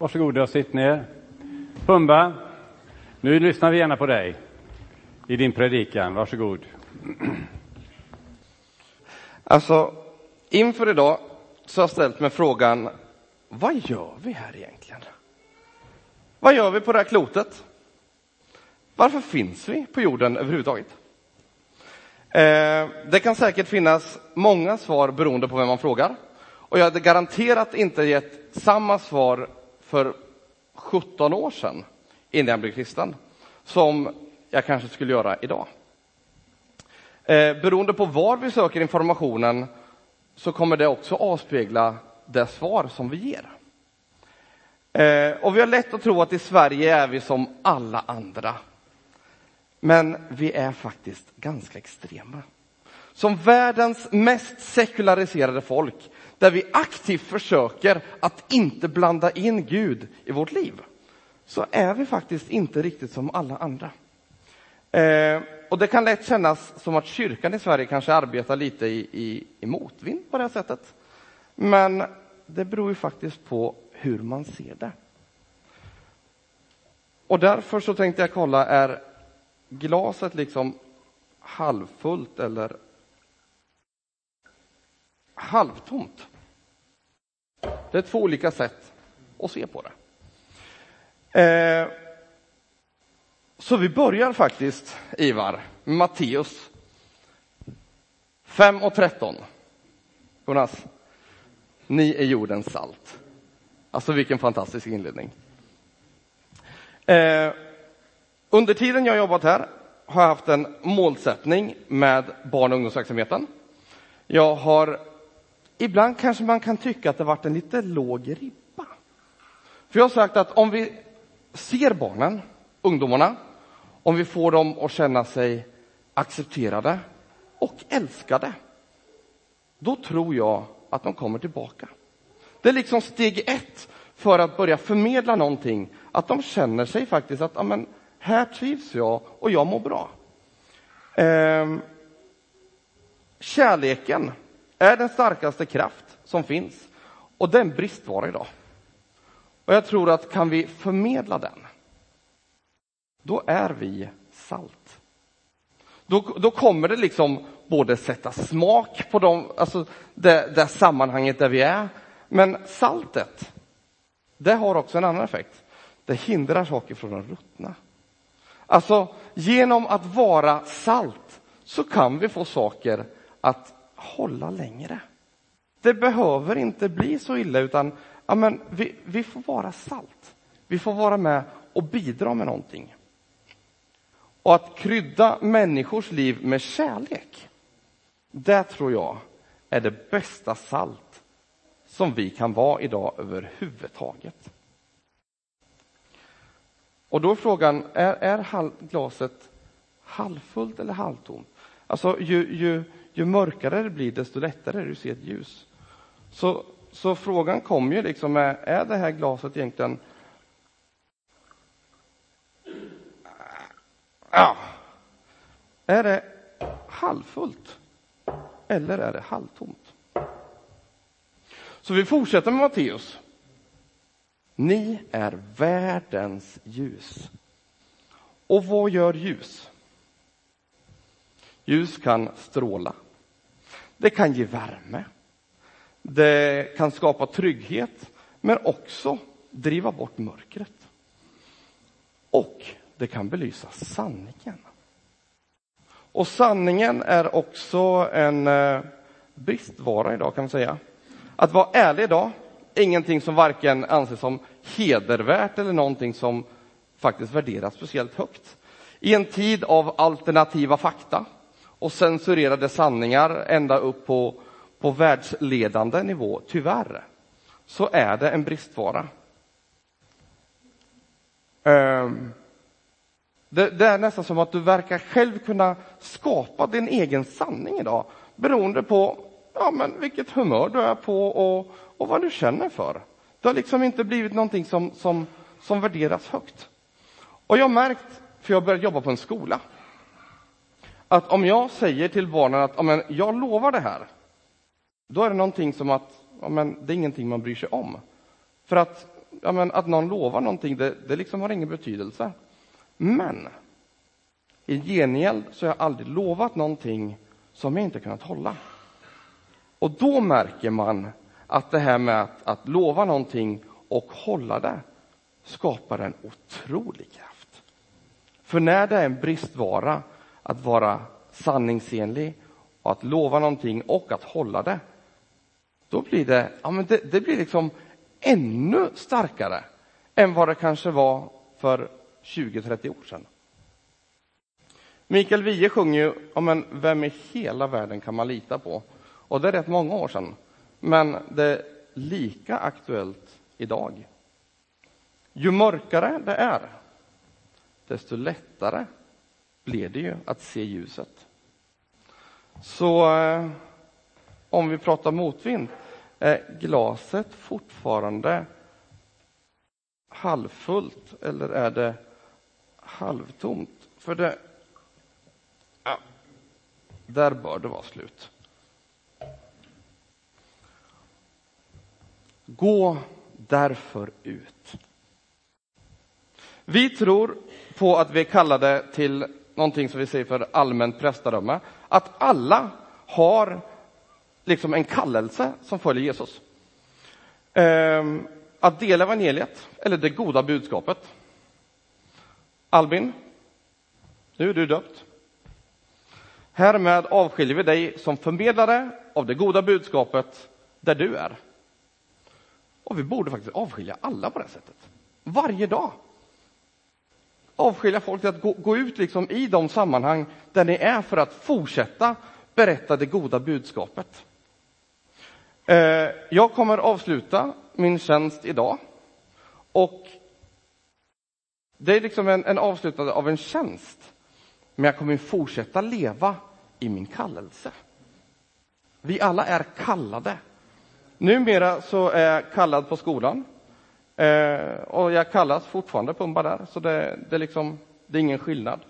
Varsågoda och sitt ner. Pumba, nu lyssnar vi gärna på dig i din predikan. Varsågod. Alltså, inför idag så har jag ställt mig frågan, vad gör vi här egentligen? Vad gör vi på det här klotet? Varför finns vi på jorden överhuvudtaget? Eh, det kan säkert finnas många svar beroende på vem man frågar. Och jag hade garanterat inte gett samma svar för 17 år sedan, innan jag blev kristen, som jag kanske skulle göra idag. Eh, beroende på var vi söker informationen så kommer det också avspegla det svar som vi ger. Eh, och vi har lätt att tro att i Sverige är vi som alla andra. Men vi är faktiskt ganska extrema. Som världens mest sekulariserade folk, där vi aktivt försöker att inte blanda in Gud i vårt liv, så är vi faktiskt inte riktigt som alla andra. Eh, och det kan lätt kännas som att kyrkan i Sverige kanske arbetar lite i, i, i motvind på det här sättet. Men det beror ju faktiskt på hur man ser det. Och därför så tänkte jag kolla, är glaset liksom halvfullt eller halvtomt? Det är två olika sätt att se på det. Eh, så vi börjar faktiskt, Ivar, med Matteus 5 och 13. Jonas, ni är jordens salt. Alltså vilken fantastisk inledning. Eh, under tiden jag jobbat här har jag haft en målsättning med barn och ungdomsverksamheten. Jag har, ibland kanske man kan tycka att det varit en lite låg ribba. För jag har sagt att om vi ser barnen, ungdomarna, om vi får dem att känna sig accepterade och älskade, då tror jag att de kommer tillbaka. Det är liksom steg ett för att börja förmedla någonting, att de känner sig faktiskt att amen, här trivs jag och jag mår bra. Eh, kärleken är den starkaste kraft som finns och det är en bristvara idag. Och jag tror att kan vi förmedla den, då är vi salt. Då, då kommer det liksom både sätta smak på dem, alltså det, det sammanhanget där vi är, men saltet, det har också en annan effekt. Det hindrar saker från att ruttna. Alltså, genom att vara salt så kan vi få saker att hålla längre. Det behöver inte bli så illa, utan ja, men vi, vi får vara salt. Vi får vara med och bidra med någonting. Och att krydda människors liv med kärlek, det tror jag är det bästa salt som vi kan vara idag överhuvudtaget. Och då är frågan, är, är glaset halvfullt eller halvtomt? Alltså, ju, ju, ju mörkare det blir, desto lättare är det att se ett ljus. Så, så frågan kommer ju liksom, är, är det här glaset egentligen Ja. Är det halvfullt eller är det halvtomt? Så vi fortsätter med Matteus. Ni är världens ljus. Och vad gör ljus? Ljus kan stråla. Det kan ge värme. Det kan skapa trygghet, men också driva bort mörkret. Och det kan belysa sanningen. Och sanningen är också en eh, bristvara idag, kan man säga. Att vara ärlig idag, ingenting som varken anses som hedervärt eller någonting som faktiskt värderas speciellt högt. I en tid av alternativa fakta och censurerade sanningar ända upp på, på världsledande nivå, tyvärr, så är det en bristvara. Det, det, är nästan som att du verkar själv kunna skapa din egen sanning idag beroende på ja, men vilket humör du är på och, och vad du känner för. Det har liksom inte blivit någonting som, som, som värderas högt. Och jag har märkt, för jag har börjat jobba på en skola, att om jag säger till barnen att men jag lovar det här, då är det någonting som att men det är ingenting man bryr sig om. För att men att någon lovar någonting, det, det liksom har ingen betydelse. Men i gengäld så har jag aldrig lovat någonting som jag inte kunnat hålla. Och då märker man att det här med att, att lova någonting och hålla det skapar en otrolig kraft. För när det är en bristvara att vara sanningsenlig och att lova någonting och att hålla det, då blir det, ja men det, det blir liksom ännu starkare än vad det kanske var för 20-30 år sedan. Mikael Wiehe sjunger ju om en Vem i hela världen kan man lita på? Och det är rätt många år sedan. Men det är lika aktuellt idag. Ju mörkare det är, desto lättare blir det ju att se ljuset. Så eh, om vi pratar motvind, är glaset fortfarande halvfullt eller är det halvtomt? För det... Ja, där bör det vara slut. Gå därför ut. Vi tror på att vi är kallade till någonting som vi säger för allmänt prästadöme. Att alla har liksom en kallelse som följer Jesus. Ehm, att dela evangeliet, eller det goda budskapet. Albin, nu är du döpt. Härmed avskiljer vi dig som förmedlare av det goda budskapet där du är. Och vi borde faktiskt avskilja alla på det sättet. Varje dag. Avskilja folk till att gå, gå ut liksom i de sammanhang där ni är för att fortsätta berätta det goda budskapet. Eh, jag kommer avsluta min tjänst idag. Och det är liksom en, en avslutande av en tjänst. Men jag kommer fortsätta leva i min kallelse. Vi alla är kallade. Numera så är jag kallad på skolan. Eh, och jag kallas fortfarande Pumba där, så det, det, liksom, det är ingen skillnad.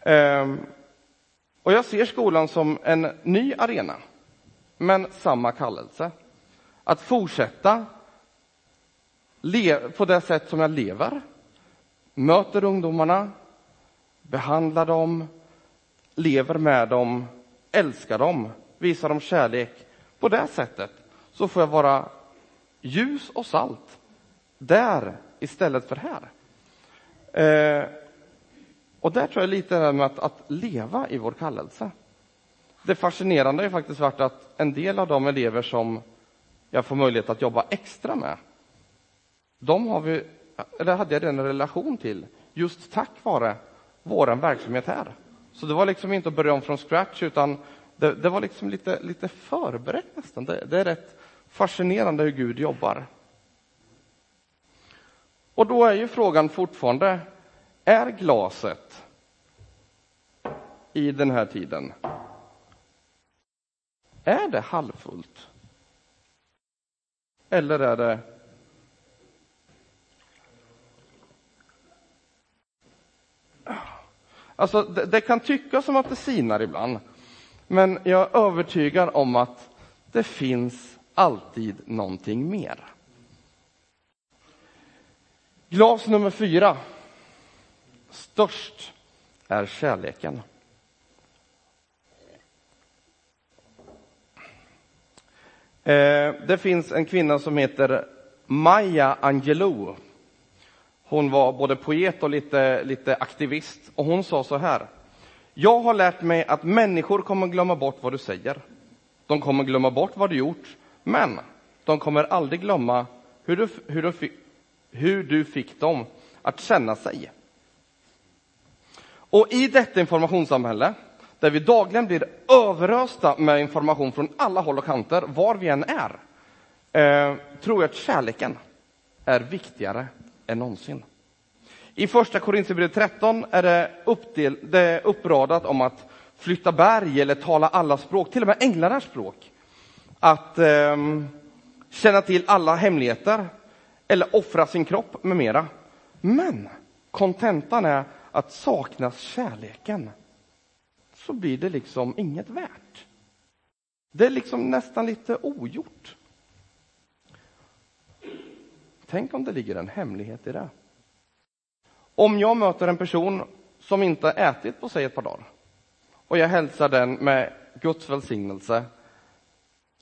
Eh, och jag ser skolan som en ny arena, men samma kallelse. Att fortsätta på det sätt som jag lever, möter ungdomarna, behandlar dem, lever med dem, älskar dem, visar dem kärlek. På det sättet så får jag vara ljus och salt där istället för här. Eh, och där tror jag lite det med att, att leva i vår kallelse. Det fascinerande har faktiskt varit att en del av de elever som jag får möjlighet att jobba extra med, de har vi, eller hade jag en relation till just tack vare vår verksamhet här. Så det var liksom inte att börja om från scratch, utan det, det var liksom lite, lite förberett nästan. Det, det är rätt fascinerande hur Gud jobbar. Och då är ju frågan fortfarande, är glaset i den här tiden, är det halvfullt? Eller är det Alltså, det, det, kan tyckas som att det sinar ibland, men jag är övertygad om att det finns alltid någonting mer. Glas nummer fyra. Störst är kärleken. Eh, det finns en kvinna som heter Maya Angelou. Hon var både poet och lite, lite aktivist och hon sa så här. Jag har lärt mig att människor kommer glömma bort vad du säger. De kommer glömma bort vad du gjort, men de kommer aldrig glömma hur du, hur du, hur du fick dem att känna sig. Och i detta informationssamhälle, där vi dagligen blir överösta med information från alla håll och kanter, var vi än är, eh, tror jag att kärleken är viktigare än någonsin. I första Korintierbrevet 13 är det, uppdel, det är uppradat om att flytta berg eller tala alla språk, till och med änglarnas språk. Att eh, känna till alla hemligheter eller offra sin kropp med mera. Men kontentan är att saknas kärleken så blir det liksom inget värt. Det är liksom nästan lite ogjort. Tänk om det ligger en hemlighet i det. Om jag möter en person som inte ätit på sig ett par dagar och jag hälsar den med Guds välsignelse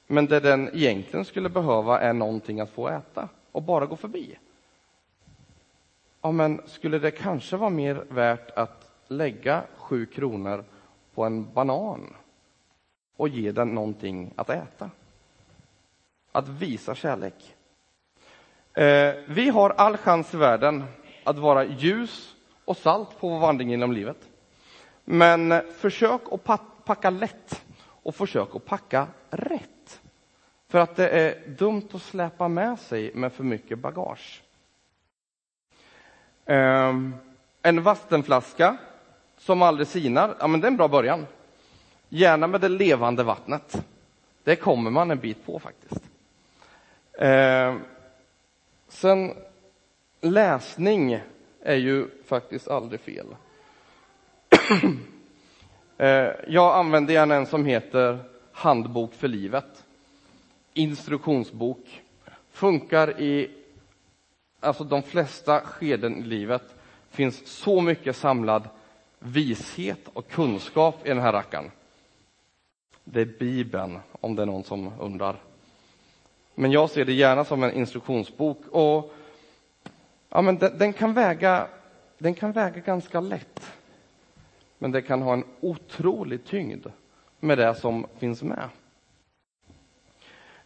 men det den egentligen skulle behöva är någonting att få äta och bara gå förbi. Ja, men skulle det kanske vara mer värt att lägga sju kronor på en banan och ge den någonting att äta? Att visa kärlek. Eh, vi har all chans i världen att vara ljus och salt på vår vandring genom livet. Men försök att packa lätt och försök att packa rätt. För att det är dumt att släpa med sig med för mycket bagage. Um, en vattenflaska som aldrig sinar, ja men det är en bra början. Gärna med det levande vattnet. Det kommer man en bit på faktiskt. Ehm, sen läsning är ju faktiskt aldrig fel. Ehm, jag använder gärna en som heter Handbok för livet. Instruktionsbok. Funkar i alltså de flesta skeden i livet finns så mycket samlad vishet och kunskap i den här rackaren. Det är Bibeln, om det är någon som undrar. Men jag ser det gärna som en instruktionsbok och ja, men den, den, kan väga, den kan väga ganska lätt. Men det kan ha en otrolig tyngd med det som finns med.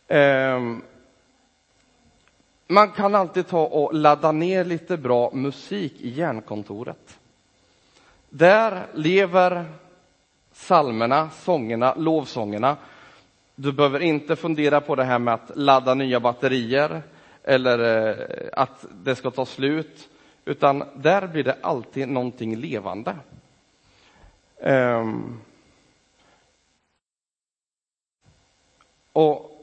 Ehm, man kan alltid ta och ladda ner lite bra musik i hjärnkontoret. Där lever salmerna, sångerna, lovsångerna. Du behöver inte fundera på det här med att ladda nya batterier eller eh, att det ska ta slut, utan där blir det alltid någonting levande. Ehm, och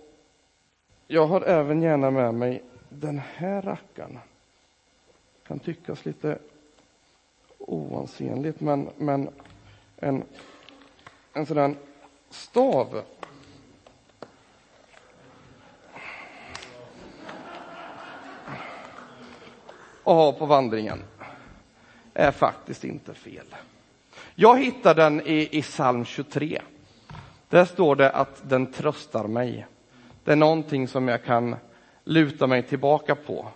jag har även gärna med mig den här rackaren kan tyckas lite oansenligt, men, men en, en sådan stav att ha på vandringen är faktiskt inte fel. Jag hittade den i, i psalm 23. Där står det att den tröstar mig. Det är någonting som jag kan luta mig tillbaka på.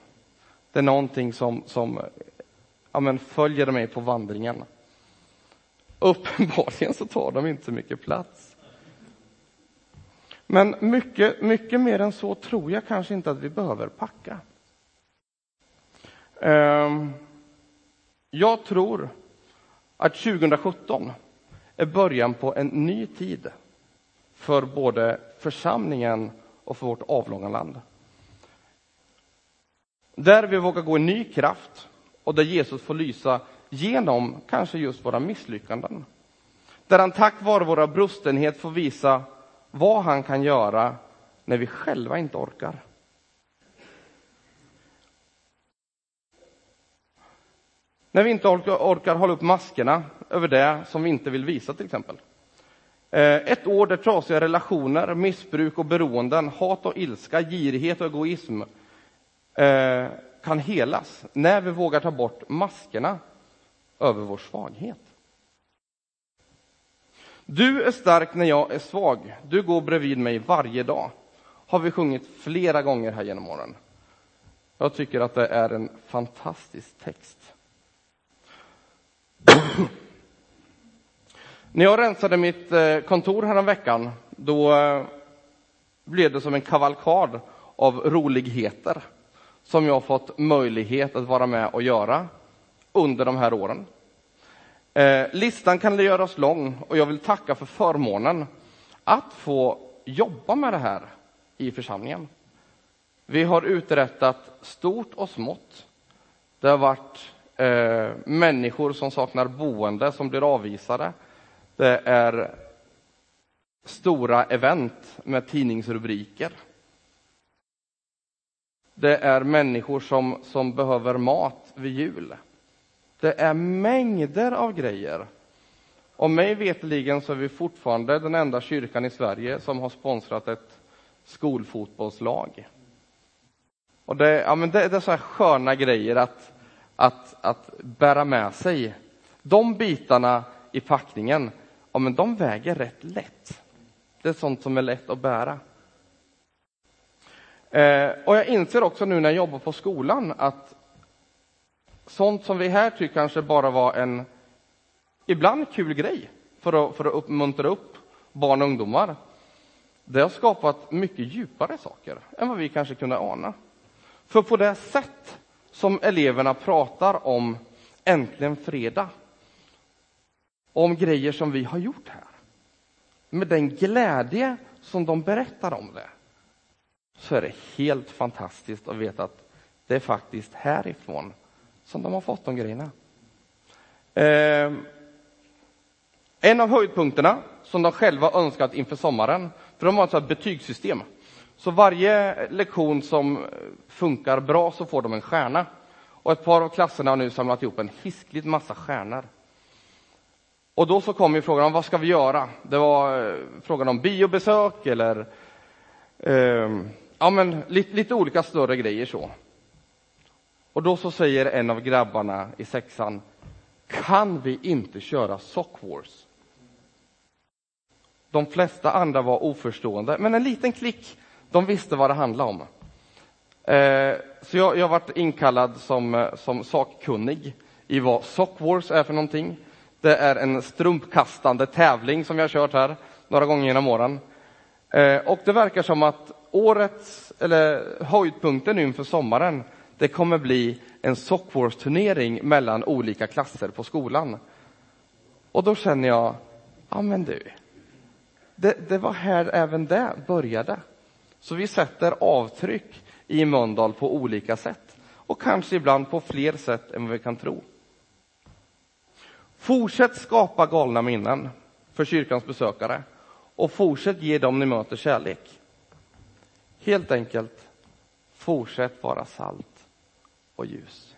Det är någonting som, som ja, men följer mig på vandringen. Uppenbarligen så tar de inte så mycket plats. Men mycket, mycket mer än så tror jag kanske inte att vi behöver packa. Ehm, jag tror att 2017 är början på en ny tid för både församlingen och för vårt avlånga land. Där vi vågar gå i ny kraft och där Jesus får lysa genom kanske just våra misslyckanden. Där han tack vare våra brustenhet får visa vad han kan göra när vi själva inte orkar. När vi inte orkar, orkar hålla upp maskerna över det som vi inte vill visa till exempel. Eh, ett år där trasiga relationer, missbruk och beroenden, hat och ilska, girighet och egoism eh, kan helas när vi vågar ta bort maskerna över vår svaghet. Du är stark när jag är svag. Du går bredvid mig varje dag. Har vi sjungit flera gånger här genom åren. Jag tycker att det är en fantastisk text. När jag rensade mitt eh, kontor här veckan, då eh, blev det som en kavalkad av roligheter som jag fått möjlighet att vara med och göra under de här åren. Eh, listan kan göras lång och jag vill tacka för förmånen att få jobba med det här i församlingen. Vi har uträttat stort och smått. Det har varit eh, människor som saknar boende som blir avvisade. Det är stora event med tidningsrubriker. Det är människor som, som behöver mat vid jul. Det är mängder av grejer. Och mig veteligen så är vi fortfarande den enda kyrkan i Sverige som har sponsrat ett skolfotbollslag. Och det, ja, men det, det är så här sköna grejer att, att, att bära med sig. De bitarna i packningen, ja, men de väger rätt lätt. Det är sånt som är lätt att bära. Eh, och jag inser också nu när jag jobbar på skolan att sånt som vi här tycker kanske bara var en ibland kul grej för att, för att uppmuntra upp barn och ungdomar. Det har skapat mycket djupare saker än vad vi kanske kunde ana. För på det sätt som eleverna pratar om Äntligen fredag, om grejer som vi har gjort här, med den glädje som de berättar om det, så är det helt fantastiskt att veta att det är faktiskt härifrån som de har fått de grejerna. Eh, en av höjdpunkterna som de själva önskat inför sommaren, för de har ett betygssystem. Så varje lektion som eh, funkar bra så får de en stjärna. Och ett par av klasserna har nu samlat ihop en hiskligt massa stjärnor. Och då så kom ju frågan om vad ska vi göra? Det var eh, frågan om biobesök eller eh, ja, men lite, lite olika större grejer så. Och då så säger en av grabbarna i sexan, kan vi inte köra Sock Wars? De flesta andra var oförstående, men en liten klick, de visste vad det handlade om. Eh, så jag, jag varit inkallad som, eh, som sakkunnig i vad Sock Wars är för någonting. Det är en strumpkastande tävling som vi har kört här några gånger genom åren. Eh, och det verkar som att årets, eller höjdpunkten nu inför sommaren, det kommer bli en sockvårdsturnering mellan olika klasser på skolan. Och då känner jag, ja men du, det, det var här även det började. Så vi sätter avtryck i Mölndal på olika sätt och kanske ibland på fler sätt än vad vi kan tro. Fortsätt skapa galna minnen för kyrkans besökare och fortsätt ge dem ni möter kärlek. Helt enkelt, fortsätt vara salt och ljus.